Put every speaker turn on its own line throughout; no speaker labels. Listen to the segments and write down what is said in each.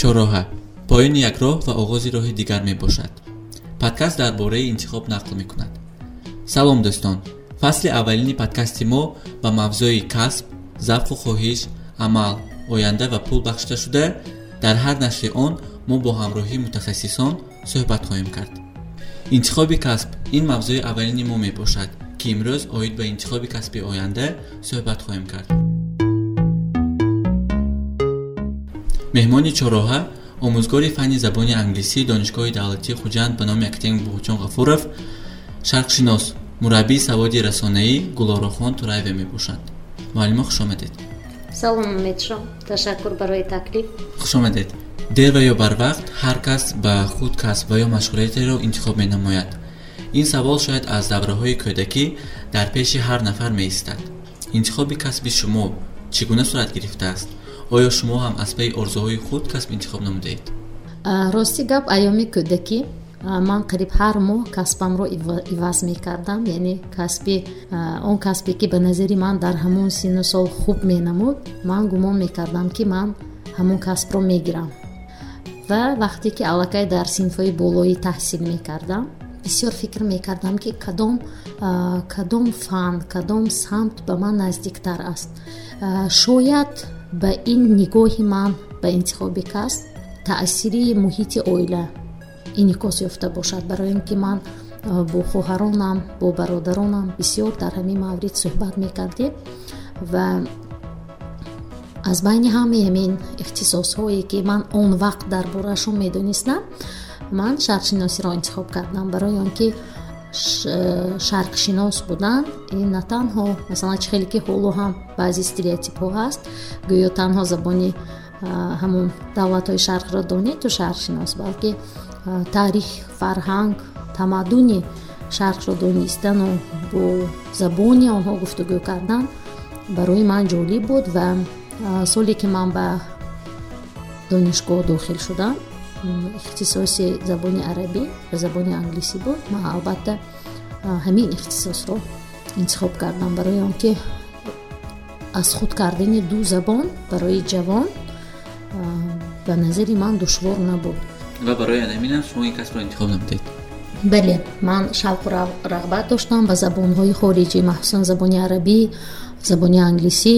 чороҳа поёни як роҳ ва оғози роҳи дигар мебошад. Подкаст дар бораи интихоб нақл мекунад. Салом дӯстон. Фасли аввалини подкасти мо ба мавзӯи касб завқу хоҳиш амал оянда ва пул бахшида шуда дар ҳар нашри он мо бо ҳамроҳии мутахассисон суҳбат хоҳем кард. Интихоби касб ин мавзӯи аввалини мо мебошад ки имрӯз оид ба интихоби касби оянда суҳбат хоҳем кард меҳмони чороҳа омӯзгори фанни забони англисии донишгоҳи давлатии хуҷанд ба номи академик буҳуҷон ғафуров шарқшинос мураббии саводи расонаӣ гулорохон тураеве мебошанд муаллимо хушомадед
салом умедшом ташаккур барои таклиф
хушомадед дер ва ё барвақт ҳар кас ба худ касб ва ё машғулиятеро интихоб менамояд. Ин савол шояд аз давраҳои кӯдакӣ дар пеши ҳар нафар меистад. Интихоби касби шумо чӣ гуна сурат гирифтааст оё шумо ҳам аз паи орзуҳои худ касб интихоб намудаед
рости гап айёми кӯдакӣ. Ман қариб ҳар моҳ касбамро иваз мекардам яъне касби он касбе ки ба назари ман дар ҳамон сину сол хуб менамуд ман гумон мекардам ки ман ҳамон касбро мегирам. Ва вақте ки аллакай дар синфҳои болоӣ таҳсил мекардам бисёр фикр мекардам ки кадом кадом фан кадом самт ба ман наздиктар аст. Шояд ба ин нигоҳи ман ба интихоби касб таъсири муҳити оила. Инъикос ёфта бошад барои ин ки ман бо хоҳаронам бо бародаронам бисёр дар ҳамин маврид суҳбат мекардем ва аз байни ҳамаи ҳамин ихтисосҳое ки ман он вақт дар бораашон медонистам ман шарқшиносиро интихоб кардам. Барои он ки шарқшинос будан. Ин на танҳо масалан чӣ хеле ки ҳоло ҳам баъзе стереотипҳо ҳаст гӯё танҳо забони ҳамон давлатҳои шарқро донӣ ту шарқшинос балки таърих фарҳанг тамаддуни шарқро донистану бо забони онҳо гуфтугӯ кардан барои ман ҷолиб буд ва соле ки ман ба донишгоҳ дохил шудам ихтисоси забони арабӣ ва забони англисӣ буд. Ман албатта ҳамин ихтисосро интихоб кардам барои он ки аз худ кардани ду забон барои ҷавон ба назари ман душвор набуд.
Ва барои ҳаминам шумо ин касбро интихоб намудед?
Бале ман шавқу рағбат доштам ба забонҳои хориҷӣ махсусан забони арабӣ забони англисӣ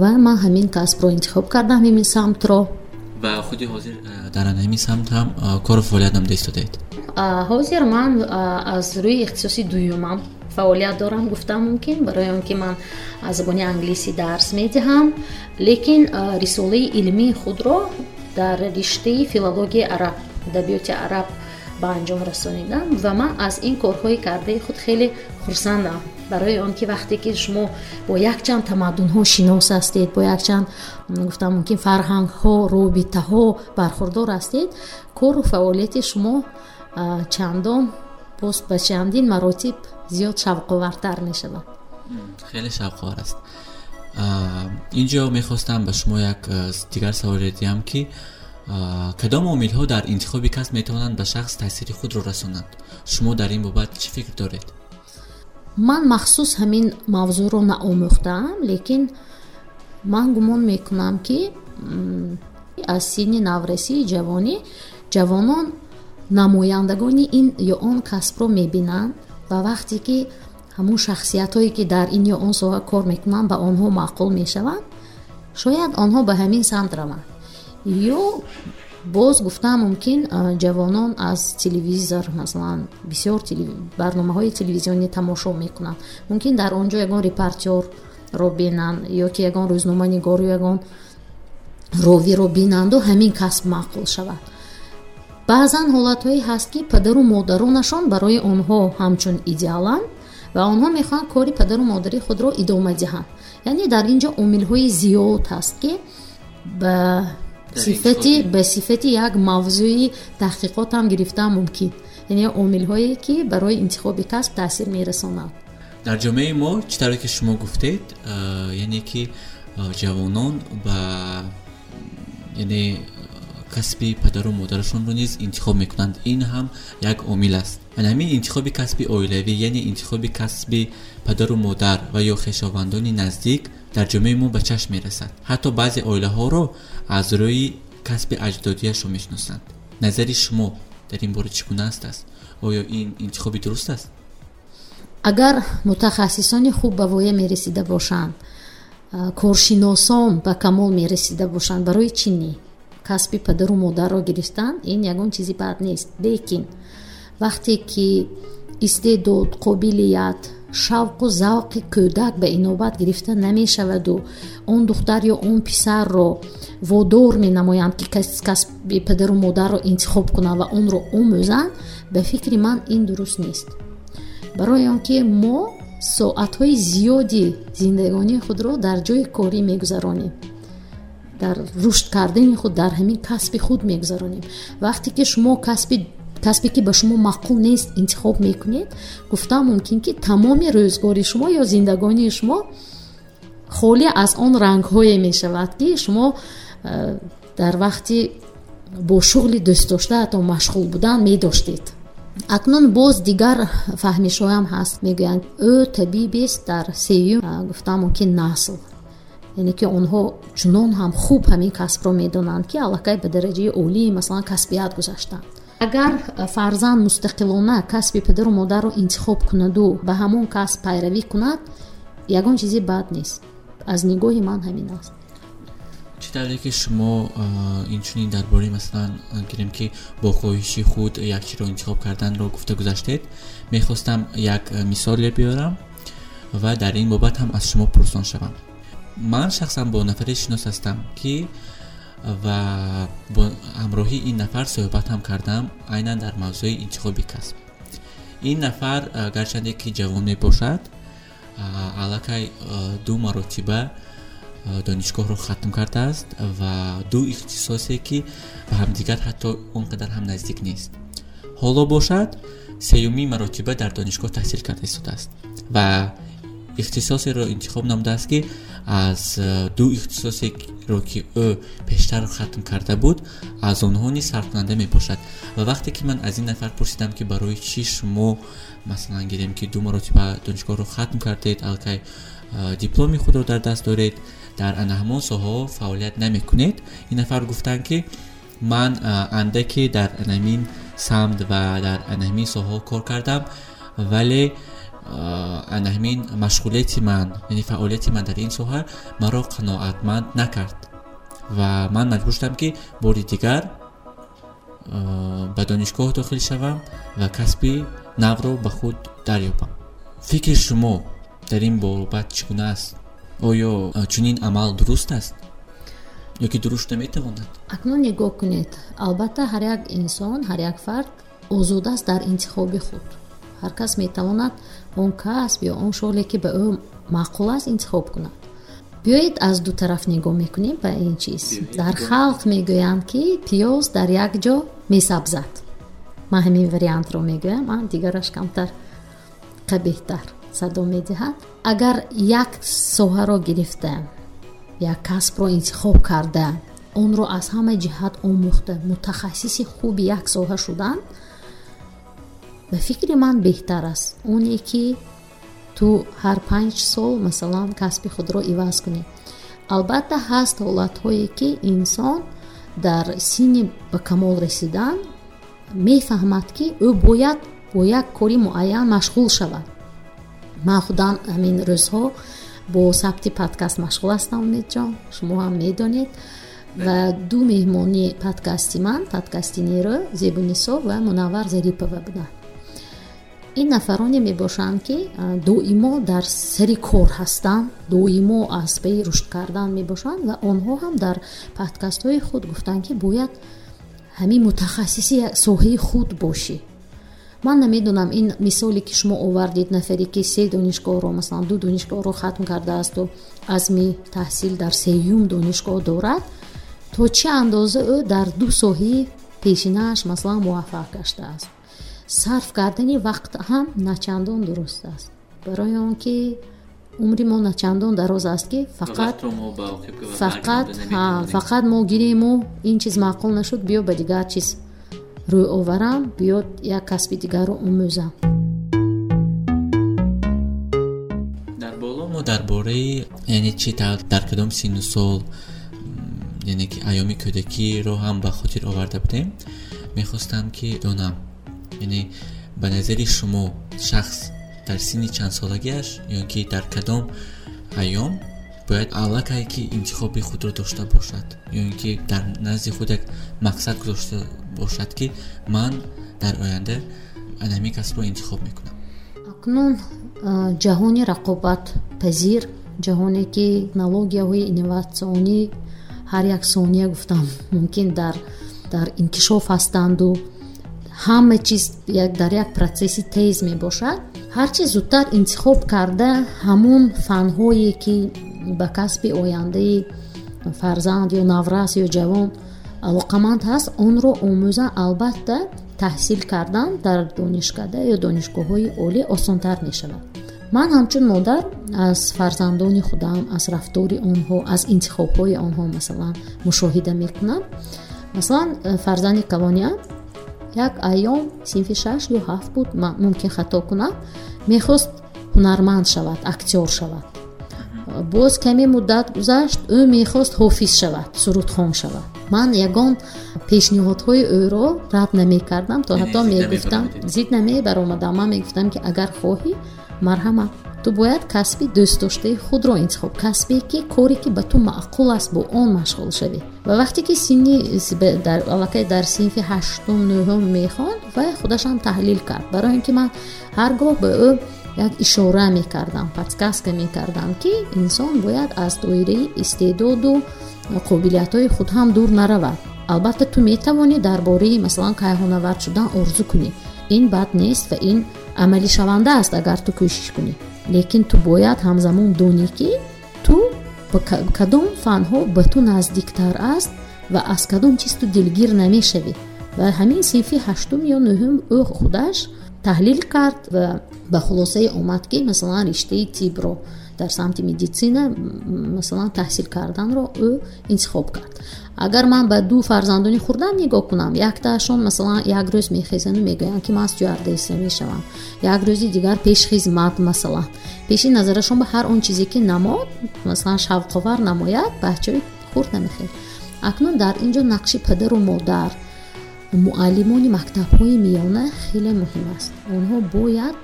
ва ман ҳамин касбро интихоб кардам ҳамин самтро
ва худи ҳозир дар ҳамин самт ҳам кору фаъолият намуда истодаед
ҳозир ман аз рӯи ихтисоси дуюмам фаъолият дорам. Гуфтам мумкин барои он ки ман забони англисӣ дарс медиҳам лекин рисолаи илмии худро дар риштаи филологияи араб адабиёти араб ба анҷом расонидам ва ман аз ин корҳои кардаи худ хеле хурсандам. Барои он ки вақте ки шумо бо якчанд тамаддунҳо шинос ҳастед бо якчанд гуфтам мумкин фарҳангҳо робитаҳо бархурдор ҳастед кору фаъолияти шумо чандон боз ба чандин маротиб зиёд шавқовартар мешавад.
Хеле шавқовар аст. Инҷо мехостам ба шумо як дигар саволе диҳам ки кадом омилҳо дар интихоби касб метавонанд ба шахс таъсири худро расонанд? Шумо дар ин бобат чӣ фикр доред?
Ман махсус ҳамин мавзӯъро наомӯхтаам лекин ман гумон мекунам ки аз синни наврасии ҷавонӣ ҷавонон намояндагони ин ё он касбро мебинанд ва вақте ки ҳамун шахсиятҳое ки дар ин ё он соҳа кор мекунанд ба онҳо маъқул мешаванд шояд онҳо ба ҳамин самт раванд ё боз гуфтам мумкин ҷавонон аз телевизор масалан бисёр барномаҳои телевизионӣ тамошо мекунанд. Мумкин дар он ҷо ягон репортёрро бинанд ё ки ягон рӯзноманигор ё ягон ровиро бинанду ҳамин касб маъқул шавад. Баъзан ҳолатҳое ҳаст ки падару модаронашон барои онҳо ҳамчун идеаланд ва онҳо мехоҳанд кори падару модари худро идома диҳанд. Яъне дар ин ҷо омилҳои зиёд ҳаст ки сифати ба сифати як мавзӯи таҳқиқотам гирифтан мумкин яъне омилҳое ки барои интихоби касб таъсир мерасонанд
дар ҷомеаи мо чӣ тавре ки шумо гуфтед яъне ки ҷавонон ба яъне касби падару модарашонро низ интихоб мекунанд ин ҳам як омил аст ҳамин интихоби касби оилавӣ яъне интихоби касби падару модар ва ё хешовандони наздик дар ҷомеаи мо ба чашм мерасад ҳатто баъзе оилаҳоро аз рӯи касби аҷдодияшро мешиносанд назари шумо дар ин бора чӣ гуна астааст оё ин интихоби дуруст аст
агар мутахассисони хуб ба воя мерасида бошанд коршиносон ба камол мерасида бошанд барои чӣ не касби падару модарро гирифтан ин ягон чизи бад нест. Лекин вақте ки истеъдод қобилият шавқу завқи кӯдак ба инобат гирифта намешаваду он духтар ё он писарро водор менамоянд ки касби падару модарро интихоб кунанд ва онро омӯзанд ба фикри ман ин дуруст нест. Барои он ки мо соатҳои зиёди зиндагонии худро дар ҷои корӣ мегузаронем дар рушд кардани худ дар ҳамин касби худ мегузаронем. Вақте ки шумо касби касбе ки ба шумо маъқул нест интихоб мекунед гуфтам мумкин ки тамоми рӯзгори шумо ё зиндагонии шумо холӣ аз он рангҳое мешавад ки шумо э, дар вақти бо шуғли дӯстдоштаатон машғул будан медоштед. Акнун боз дигар фаҳмишҳоям ҳаст мегӯянд ӯ табибест дар сеюм гуфтам ки насл яъне ки онҳо чунон ҳам хуб ҳамин касбро медонанд ки аллакай ба дараҷаи олии масалан касбият гузаштанд. Агар фарзанд мустақилона касби падару модарро интихоб кунаду ба ҳамон касб пайравӣ кунад ягон чизи бад нест. Аз нигоҳи ман ҳамин аст.
Чӣ тавре ки шумо инчунин дар бораи масалан гирем ки бо хоҳиши худ якчиро интихоб карданро гуфта гузаштед мехостам як мисоле биёрам ва дар ин бобат ҳам аз шумо пурсон шавам ман шахсан бо нафаре шинос ҳастам ки ва бо ҳамроҳи ин нафар суҳбатам кардам айнан дар мавзӯи интихоби касб. Ин нафар гарчанде ки ҷавон мебошад аллакай ду маротиба донишгоҳро хатм кардааст ва ду ихтисосе ки ба ҳамдигар ҳатто он қадар ҳам наздик нест. Ҳоло бошад сеюмин маротиба дар донишгоҳ таҳсил карда истодааст ва ихтисосеро интихоб намудааст ки аз э, ду ихтисосеро ки ӯ пештар хатм карда буд аз онҳо низ сарфкунанда мебошад ва вақте ки ман аз ин нафар пурсидам ки барои чӣ шумо масалан гирем ки ду маротиба донишгоҳро хатм кардед алкай э, дипломи худро дар даст доред дар ана ҳамон соҳаҳо фаъолият намекунед ин нафар гуфтанд ки ман э, андаке дар анамин самд ва дар анаҳамин соҳаҳо кор кардам вале ана ҳамин машғулияти ман яъне фаъолияти ман дар ин соҳа маро қаноатманд накард. Ва ман маҷбур шудам ки бори дигар ба донишгоҳ дохил шавам ва касби навро ба худ дарёбам. Фикри шумо дар ин бобат чӣ гуна аст? Оё чунин амал дуруст аст? Ё ки дуруст наметавонад?
Акнун нигоҳ кунед. Албатта ҳар як инсон ҳар як фард озодааст дар интихоби худ. Ҳар кас метавонад он касб ё он шуғле ки ба ӯ маъқул аст интихоб кунад. Биёед аз ду тараф нигоҳ мекунем ба ин чиз. Дар халқ мегӯянд ки пиёз дар як ҷо месабзад. Ман ҳамин вариантро мегӯям а дигараш камтар қабеҳтар садо медиҳад. Агар як соҳаро гирифта як касбро интихоб карда онро аз ҳама ҷиҳат омӯхта мутахассиси хуби як соҳа шуданд ба фикри ман беҳтар аст. Оне ки ту ҳар панҷ сол масалан касби худро иваз кунӣ. Албатта ҳаст ҳолатҳое ки инсон дар синни ба камол расидан мефаҳмад ки ӯ бояд бо як кори муайян машғул шавад. Ман худам ҳамин рӯзҳо бо сабти подкаст машғул ҳастам умедҷон шумо ҳам медонед. Ва ду меҳмони подкасти ман подкасти нерӯ зебунисо ва мунаввар зарипова буданд ин нафароне мебошанд ки доимо дар сари кор ҳастанд доимо аз паи рушд кардан мебошанд ва онҳо ҳам дар подкастҳои худ гуфтанд ки бояд ҳамин мутахассиси соҳаи худ бошӣ. Ман намедонам ин мисоле ки шумо овардед нафаре ки се донишгоҳро масалан ду донишгоҳро хатм кардаасту азми таҳсил дар сеюм донишгоҳ дорад то чӣ андоза ӯ дар ду соҳаи пешинааш масалан муваффақ гаштааст сарф кардани вақт ҳам начандон дуруст аст. Барои он ки умри мо начандон дароз аст ки фақат фақат фақат мо гирему ин чиз маъқул нашуд биё ба дигар чиз рӯй оварам биёд як касби дигарро омӯзам
дар боло мо дар бораи яъне чи дар кадом синну сол яъне ки айёми кӯдакиро ҳам ба хотир оварда будем мехостам ки донам яъне ба назари шумо шахс дар синни чандсолагиаш ё ки дар кадом айём бояд аллакай ки интихоби худро дошта бошад ё ин ки дар назди худ як мақсад гузошта бошад ки ман дар оянда анами касбро интихоб мекунам.
Акнун ҷаҳони рақобатпазир ҷаҳоне ки технологияҳои инноватсионӣ ҳар як сония гуфтам мумкин дар дар инкишоф ҳастанду ҳама чиз дар як процесси тез мебошад. Ҳарчи зудтар интихоб карда ҳамон фанҳое ки ба касби ояндаи фарзанд ё наврас ё ҷавон алоқаманд ҳаст онро омӯза албатта таҳсил кардан дар донишкада ё донишгоҳҳои олӣ осонтар мешавад. Ман ҳамчун модар аз фарзандони худам аз рафтори онҳо аз интихобҳои онҳо масалан мушоҳида мекунам. Масалан фарзанди калониам як айём синфи шаш ё ҳафт буд мумкин хато кунам мехост ҳунарманд шавад актер шавад. Боз каме муддат гузашт ӯ мехост ҳофиз шавад сурудхон шавад. Ман ягон пешниҳодҳои ӯро рад намекардам то ҳатто мегуфтам зид намебаромадам ман мегуфтам ки агар хоҳӣ марҳамат ту бояд касби дӯстдоштаи худро интихоб касбе ки коре ки ба ту маъқул аст бо он машғул шавӣ. ва вақте ки синни аллакай дар синфи ҳаштум нӯҳум мехонд вай худашам таҳлил кард. барои ин ки ман ҳар гоҳ ба ӯ як ишора мекардам подсказка мекардам ки инсон бояд аз доираи истеъдоду қобилиятҳои худ ҳам дур наравад. албатта ту метавонӣ дар бораи масалан кайҳонавард шудан орзу кунӣ. ин бад нест ва ин амалишаванда аст агар ту кӯшиш кунӣ лекин ту бояд ҳамзамон донӣ ки ту кадом фанҳо ба ту наздиктар аст ва аз кадом чиз ту дилгир намешавӣ. Ва ҳамин синфи ҳаштум ё нӯҳум ӯ худаш таҳлил кард ва ба хулосае омад ки масалан риштаи тибро дар самти медисина масалан таҳсил карданро ӯ интихоб кард агар ман ба ду фарзандони хурдам нигоҳ кунам яктаашон масалан як рӯз мехезану мегӯянд ки ман стюардесса мешавам. Як рӯзи дигар пешхизмат масалан. Пеши назарашон ба ҳар он чизе ки намод масалан шавқовар намояд баҳчаи хурд намехел акнун дар ин ҷо нақши падару модар муаллимони мактабҳои миёна хеле муҳим аст. Онҳо бояд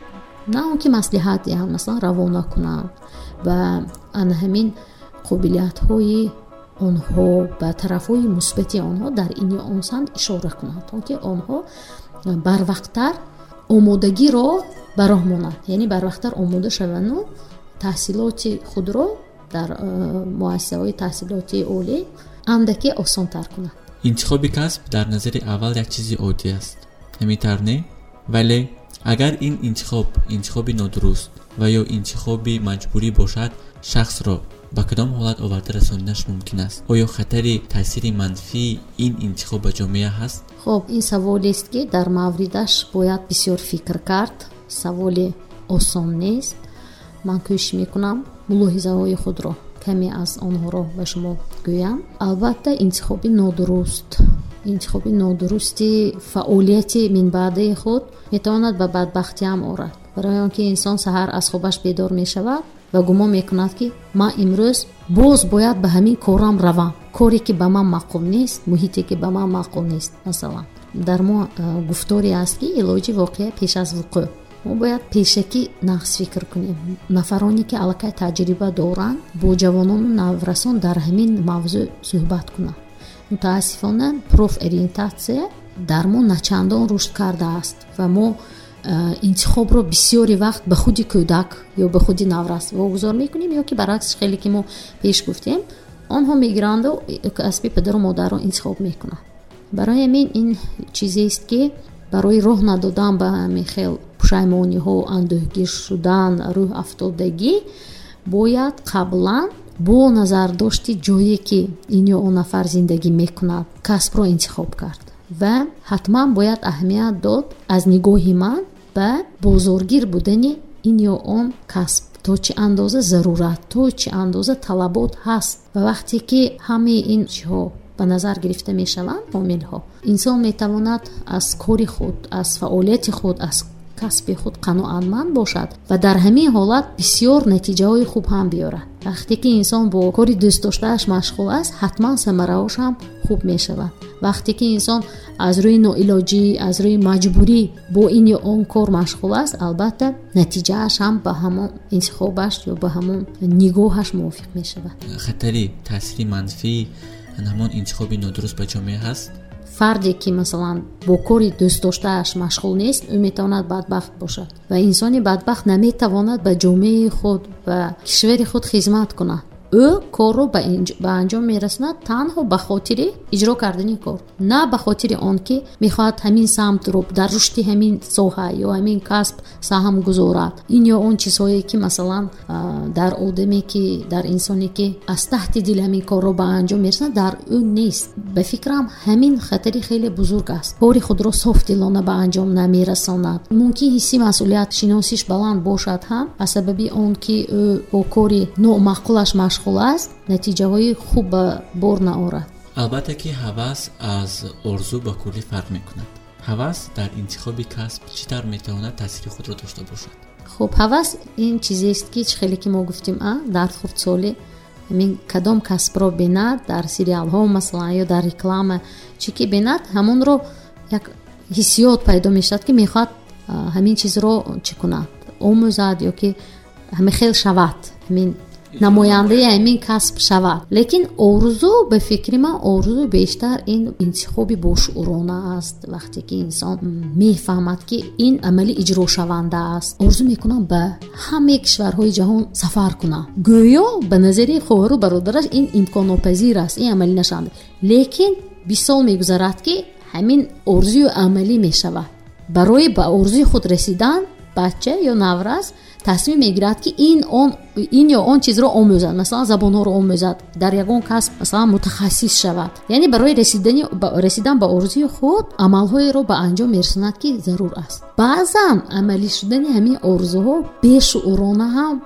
на он ки маслиҳат диҳанд масалан равона кунанд ба ана ҳамин қобилиятҳои онҳо ба тарафҳои мусбати онҳо дар ин ё он самт ишора кунанд то ки онҳо барвақттар омодагиро ба роҳ монанд. Яъне барвақттар омода шаванду таҳсилоти худро дар муассисаҳои таҳсилоти олӣ андаке осонтар кунанд.
Интихоби касб дар назари аввал як чизи оддӣ аст. Ҳамитар не? Вале агар ин интихоб интихоби нодуруст ва ё интихоби маҷбурӣ бошад шахсро ба кадом ҳолат оварда расонидаш мумкин аст? Оё хатари таъсири манфии ин интихоб ба ҷомеа ҳаст?
Хоб ин саволест ки дар мавридаш бояд бисёр фикр кард. Саволи осон нест. Ман кӯшиш мекунам мулоҳизаҳои худро. Каме аз онҳоро ба шумо гӯям. Албатта интихоби нодуруст. Интихоби нодурусти фаъолияти минбаъдаи худ метавонад ба бадбахтиам орад. Барои он ки инсон саҳар аз хобаш бедор мешавад ва гумон мекунад ки ман имрӯз боз бояд ба ҳамин корам равам. Коре ки ба ман маъқул нест муҳите ки ба ман маъқул нест масалан. Дар мо гуфторе аст ки илоҷи воқеа пеш аз вуқӯъ. Мо бояд пешакӣ нағз фикр кунем. Нафароне ки аллакай таҷриба доранд бо ҷавонону наврасон дар ҳамин мавзӯъ суҳбат кунанд мутаассифона профориентатсия дар мо начандон рушд кардааст ва мо интихобро бисёри вақт ба худи кӯдак ё ба худи наврас вогузор мекунем ё ки баръакс хеле ки мо пеш гуфтем онҳо мегиранду касби падару модарро интихоб мекунанд. Барои ҳамин ин чизест ки барои роҳ надодан ба ҳамин хел пушаймониҳо андӯҳгир шудан рӯҳ афтодагӣ бояд қаблан бо назардошти ҷое ки ин ё он нафар зиндагӣ мекунад касбро интихоб кард ва ҳатман бояд аҳамият дод аз нигоҳи ман ба бозоргир будани ин ё он касб. То чӣ андоза зарурат то чӣ андоза талабот ҳаст. Ва вақте ки ҳамаи ин чиҳо ба назар гирифта мешаванд омилҳо инсон метавонад аз кори худ аз фаъолияти худ аз касби худ қаноатманд бошад ва дар ҳамин ҳолат бисёр натиҷаҳои хуб ҳам биёрад. Вақте ки инсон бо кори дӯстдоштааш машғул аст ҳатман самараҳош ҳам хуб мешавад вақте ки инсон аз рӯи ноилоҷӣ аз рӯи маҷбурӣ бо ин ё он кор машғул аст албатта натиҷааш ҳам ба ҳамон интихобаш ё ба ҳамон нигоҳаш мувофиқ мешавад.
Хатари таъсири манфии ҳамон интихоби нодуруст ба ҷомеа ҳаст?
Фарде ки масалан бо кори дӯстдоштааш машғул нест ӯ метавонад бадбахт бошад ва инсони бадбахт наметавонад ба ҷомеаи худ ба кишвари худ хизмат кунад ӯ корро ба анҷом мерасонад танҳо ба хотири иҷро кардани кор на ба хотири он ки мехоҳад ҳамин самтро дар рушди ҳамин соҳа ё ҳамин касб саҳм гузорад. Ин ё он чизҳое ки масалан дар одаме ки дар инсоне ки аз таҳти дил ҳамин корро ба анҷом мерасонад дар ӯ нест. Ба фикрам ҳамин хатари хеле бузург аст. Кори худро софдилона ба анҷом намерасонад. Мумкин ҳисси масъулият шиносиш баланд бошад ҳам аз сабаби он ки ӯ бо кори номаъқулаш маш машғул аст натиҷаҳои хуб ба бор наорад.
Албатта ки ҳавас аз орзу ба куллӣ фарқ мекунад. Ҳавас дар интихоби касб чӣ тавр метавонад таъсири худро дошта бошад?
Хуб ҳавас ин чизест ки чӣ хеле ки мо гуфтем а? Дар хурдсолӣ ҳамин кадом касбро бинад дар сериалҳо масалан ё дар реклама чӣ ки бинад ҳамонро як ҳиссиёт пайдо мешавад ки мехоҳад ҳамин чизро чӣ кунад омӯзад ё ки ҳамихел шавад. Ҳамин намояндаи ҳамин касб шавад. Лекин орзу ба фикри ман орзу бештар ин интихоби бошӯрона аст. Вақте ки инсон мефаҳмад ки ин амалӣ иҷрошаванда аст. Орзу мекунам ба ҳамаи кишварҳои ҷаҳон сафар кунам. Гӯё ба назари хоҳару бародараш ин имконнопазир аст ин амалӣ нашаванда лекин бист сол мегузарад ки ҳамин орзую амалӣ мешавад. Барои ба орзуи худ расидан бача ё навраз тасмим мегирад ки ин он ин ё он чизро омӯзад масалан забонҳоро омӯзад дар ягон касб масалан мутахассис шавад. Яъне барои расидан ба орзуи худ амалҳоеро ба анҷом мерасонад ки зарур аст. Баъзан амалӣ шудани ҳамин орзуҳо бешуурона ҳам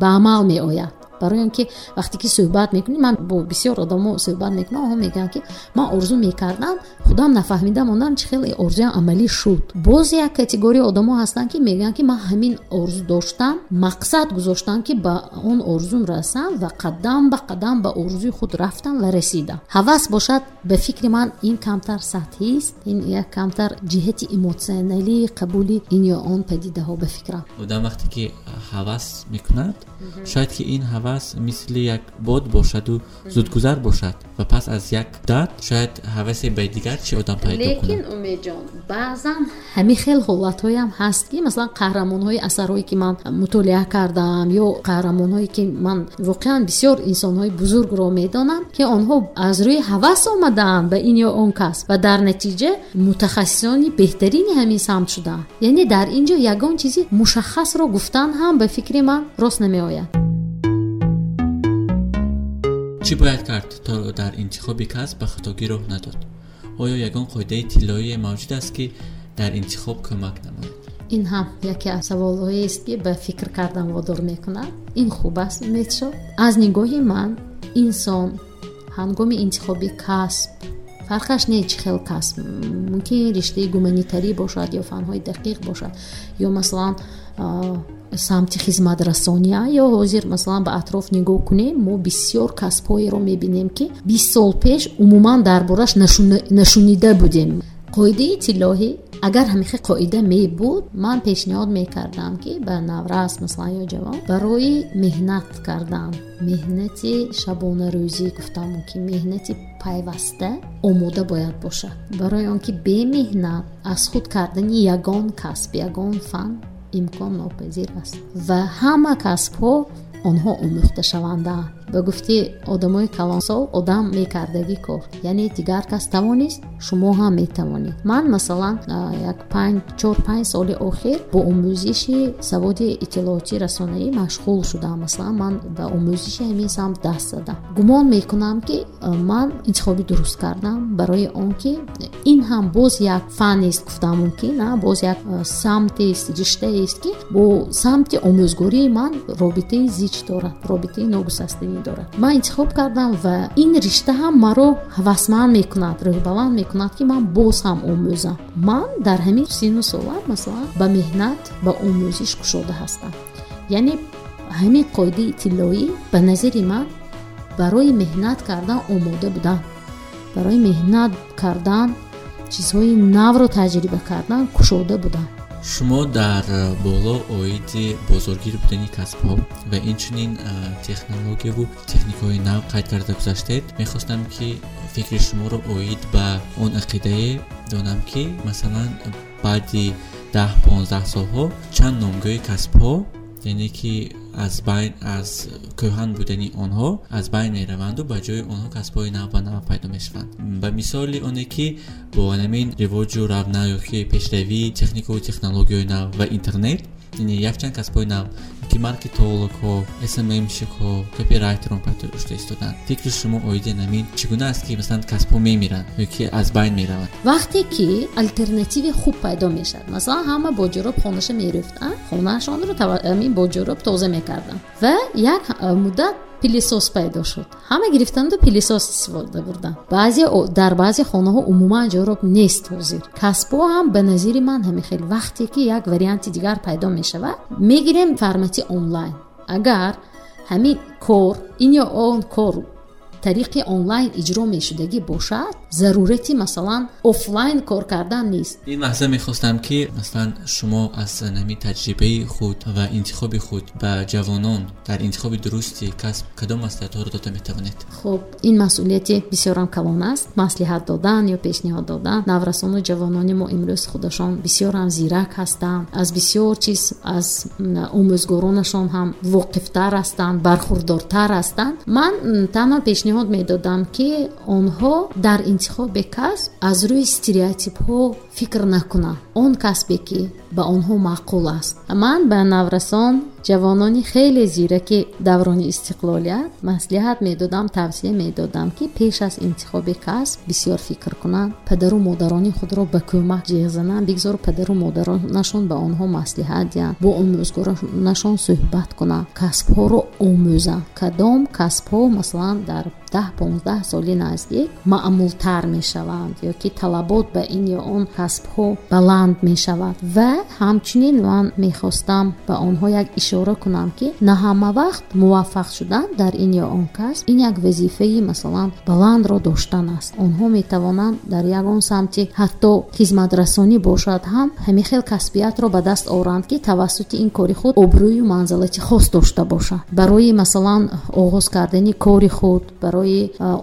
ба амал меояд барои он ки вақте ки суҳбат мекунӣ ман бо бисёр одамо суҳбат мекунам онҳо мегӯянд ки ман орзу мекардам худам нафаҳмида мондам чӣ хеле орзуям амалӣ шуд. Боз як категория одамо ҳастанд ки мегӯянд ки ман ҳамин орзу доштам мақсад гузоштам ки ба он орзум расам ва қадам ба қадам ба орзуи худ рафтам ва расидам. Ҳавас бошад ба фикри ман ин камтар сатҳист ин як камтар ҷиҳати эмотсионалии қабули ин ё он падидаҳо ба фикрам.
Одам вақте ки ҳавас мекунад шояд ки ин ҳавас мисли як бод бошаду зудгузар бошад ва пас аз як муддат шояд ҳавасе ба дигар чи одам пайдо кунад.
Лекин умедҷон баъзан ҳамин хел ҳолатҳоям ҳаст ки масалан қаҳрамонҳои асарҳое ки ман мутолиа кардам ё қаҳрамонҳое ки ман воқеан бисёр инсонҳои бузургро медонам ки онҳо аз рӯи ҳавас омадаанд ба ин ё он кас. Ва дар натиҷа мутахассисони беҳтарини ҳамин самт шудаанд яъне дар ин ҷо ягон чизи мушаххасро гуфтан ҳам ба фикри ман рост намеояд
чӣ бояд кард то дар интихоби касб ба хатогӣ роҳ надод? Оё ягон қоидаи тиллоие мавҷуд аст ки дар интихоб кӯмак намояд
ин ҳам яке аз саволҳоест ки ба фикр кардан водор мекунад. Ин хуб аст метшод аз нигоҳи ман инсон ҳангоми интихоби касб фарқаш не чӣ хел касб мумкин риштаи гуманитарӣ бошад ё фанҳои дақиқ бошад ё масалан самти хизматрасония ё ҳозир масалан ба атроф нигоҳ кунем мо бисёр касбҳоеро мебинем ки бист сол пеш умуман дар бораш нашунида будем қоидаи тиллоҳӣ агар ҳамихе қоида мебуд ман пешниҳод мекардам ки ба наврас масалан ё ҷавон барои меҳнат кардан меҳнати шабонарӯзӣ гуфтам ки меҳнати пайваста омода бояд бошад. Барои он ки бемеҳнат аз худ кардани ягон касб ягон фан имкон нопазир аст. Ва ҳама касбҳо онҳо омӯхташавандаанд ба гуфти одамои калонсол одам мекардагӣ кор. Яъне дигар кас тавонист шумо ҳам метавонед. Ман масалан як чор панҷ соли охир бо омӯзиши саводи иттилооти расонаӣ машғул шудам. Масалан ман ба омӯзиши ҳамин самт даст задам. Гумон мекунам ки ман интихоби дуруст кардам барои он ки ин ҳам боз як фанест гуфтам мумкин боз як самтест риштаест ки бо самти омӯзгории ман робитаи зич дорад робитаи ногусастагӣ медорад ман интихоб кардам ва ин ришта ҳам маро ҳавасманд мекунад рӯҳбаланд мекунад ки ман боз ҳам омӯзам. Ман дар ҳамин сину сола масалан ба меҳнат ба омӯзиш кушода ҳастам. Яъне ҳамин қоидаи тиллоӣ ба назари ман барои меҳнат кардан омода будан. Барои меҳнат кардан чизҳои навро таҷриба кардан кушода будан
шумо дар боло оиди бозоргир будани касбҳо ва инчунин технологияву техникаҳои нав қайд карда гузаштед мехостам ки фикри шуморо оид ба он ақидае донам ки масалан баъди даҳ понздаҳ солҳо чанд номгӯи касбҳо яъне ки аз байн аз кӯҳан будани онҳо аз байн мераванду ба ҷои онҳо касбҳои нав ба нав пайдо мешаванд. Ба мисоли оне ки бо намин ривоҷу равнақ ёки пешравии техникаву технологияҳои нав ва интернет якчанд касбҳои нав ки маркетологҳо сммшикҳо копирайтерон пайдо шуда истоданд фикри шумо оиди намин чӣ гуна аст ки масалан касбҳо мемиранд ёки аз байн мераванд?
Вақте ки алтернативи хуб пайдо мешавад масалан ҳама боҷороб хонаша мерифтанд хонаашонро амин боҷороб тоза мекарданд. Ва як муддат пилисос пайдо шуд. Ҳама гирифтанду пилисос истифода бурданд баъзе дар баъзе хонаҳо умуман ҷороб нест ҳозир касбҳо ҳам ба назари ман ҳамин хел вақте ки як варианти дигар пайдо мешавад мегирем формати онлайн. Агар ҳамин кор ин ё он кор тариқи онлайн иҷро мешудагӣ бошад? Зарурати масалан офлайн кор кардан нест
ин лаҳза мехостам ки масалан шумо аз нами таҷрибаи худ ва интихоби худ ба ҷавонон дар интихоби дурусти касб кадом маслиҳатҳоро дода метавонед?
Хуб ин масъулияти бисёрам калон аст. Маслиҳат додан ё пешниҳод додан. Наврасону ҷавонони мо имрӯз худашон бисёрам зирак ҳастанд. Аз бисёр чиз аз омӯзгоронашон ҳам воқифтар ҳастанд бархурдортар ҳастанд. Ман танҳо пешниҳод пешниҳод медодам ки онҳо дар интихоби касб аз рӯи стереотипҳо фикр накунанд. Он касбе ки ба онҳо маъқул аст. Ман ба наврасон ҷавонони хеле зираки даврони истиқлолият маслиҳат медодам тавсия медодам ки пеш аз интихоби касб бисёр фикр кунанд. Падару модарони худро ба кӯмак ҷиғ зананд бигзор падару модаронашон ба онҳо маслиҳат диҳанд бо омӯзгоронашон суҳбат кунанд. Касбҳоро омӯзанд. Кадом касбҳо масалан дар даҳ понздаҳ соли наздик маъмултар мешаванд ё ки талабот ба ин ё он касбҳо баланд мешавад. Ва ҳамчунин ман мехостам ба онҳо як ишора кунам ки на ҳама вақт муваффақ шудан дар ин ё он касб ин як вазифаи масалан баландро доштан аст. Онҳо метавонанд дар ягон самти ҳатто хизматрасонӣ бошад ҳам ҳамин хел касбиятро ба даст оранд ки тавассути ин кори худ обрӯю манзалати хос дошта бошад. Барои масалан оғоз кардани кори худ барои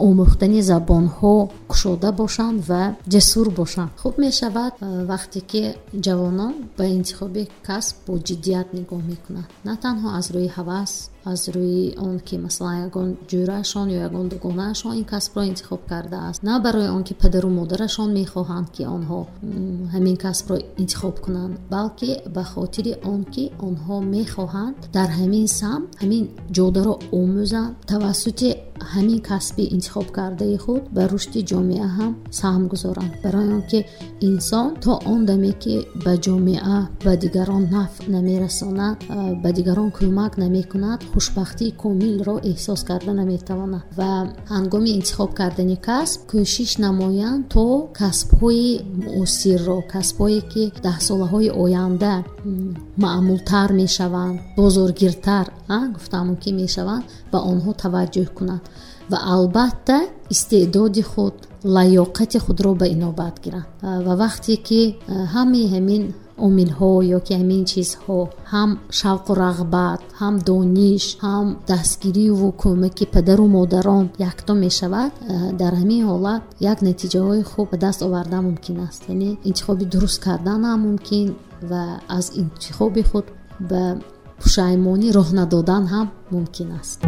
омӯхтани забонҳо кушода бошанд ва ҷасур бошанд. Хуб мешавад вақте ки ҷавонон ба интихоби касб бо ҷиддият нигоҳ мекунанд на танҳо аз рӯи ҳавас аз рӯи он ки масалан ягон ҷӯраашон ё ягон дугонаашон ин касбро интихоб кардааст. На барои он ки падару модарашон мехоҳанд ки онҳо ҳамин касбро интихоб кунанд балки ба хотири он ки онҳо мехоҳанд дар ҳамин сам ҳамин ҷодаро омӯзанд тавассути ҳамин касби интихоб кардаи худ ба рушди ҷомеа ҳам саҳм гузоранд. Барои он ки инсон то он даме ки ба ҷомеа ба дигарон нафъ намерасонад ба дигарон кӯмак намекунад хушбахтии комилро эҳсос карда наметавонад ва ҳангоми интихоб кардани касб кӯшиш намоянд то касбҳои муосирро касбҳое ки даҳсолаҳои оянда маъмултар мешаванд бозоргиртар гуфтамон ки мешаванд ба онҳо таваҷҷӯҳ кунанд ва албатта истеъдоди худ лаёқати худро ба инобат гиранд. Ва вақте ки ҳамаи ҳамин омилҳо ё ки ҳамин чизҳо ҳам шавқу рағбат ҳам дониш ҳам дастгириву кӯмаки падару модарон яктон мешавад дар ҳамин ҳолат як натиҷаҳои хуб ба даст овардан мумкин аст. Яъне интихоби дуруст кардан ҳам мумкин ва аз интихоби худ ба пушаймонӣ роҳ надодан ҳам мумкин аст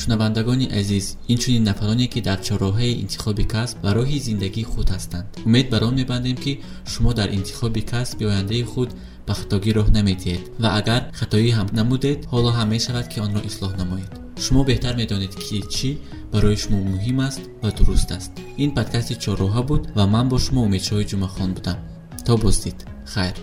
шунавандагони азиз инчунин нафароне ки дар чороҳаи интихоби касб ва роҳи зиндагии худ ҳастанд. Умед бар он мебандем ки шумо дар интихоби касби ояндаи худ ба хатогӣ роҳ намедиҳед. Ва агар хатоӣ ҳам намудед ҳоло ҳам мешавад ки онро ислоҳ намоед. Шумо беҳтар медонед ки чӣ барои шумо муҳим аст ва дуруст аст. Ин подкасти чорроҳа буд ва ман бо шумо умедшоҳи ҷумъахон будам. То боздид хайр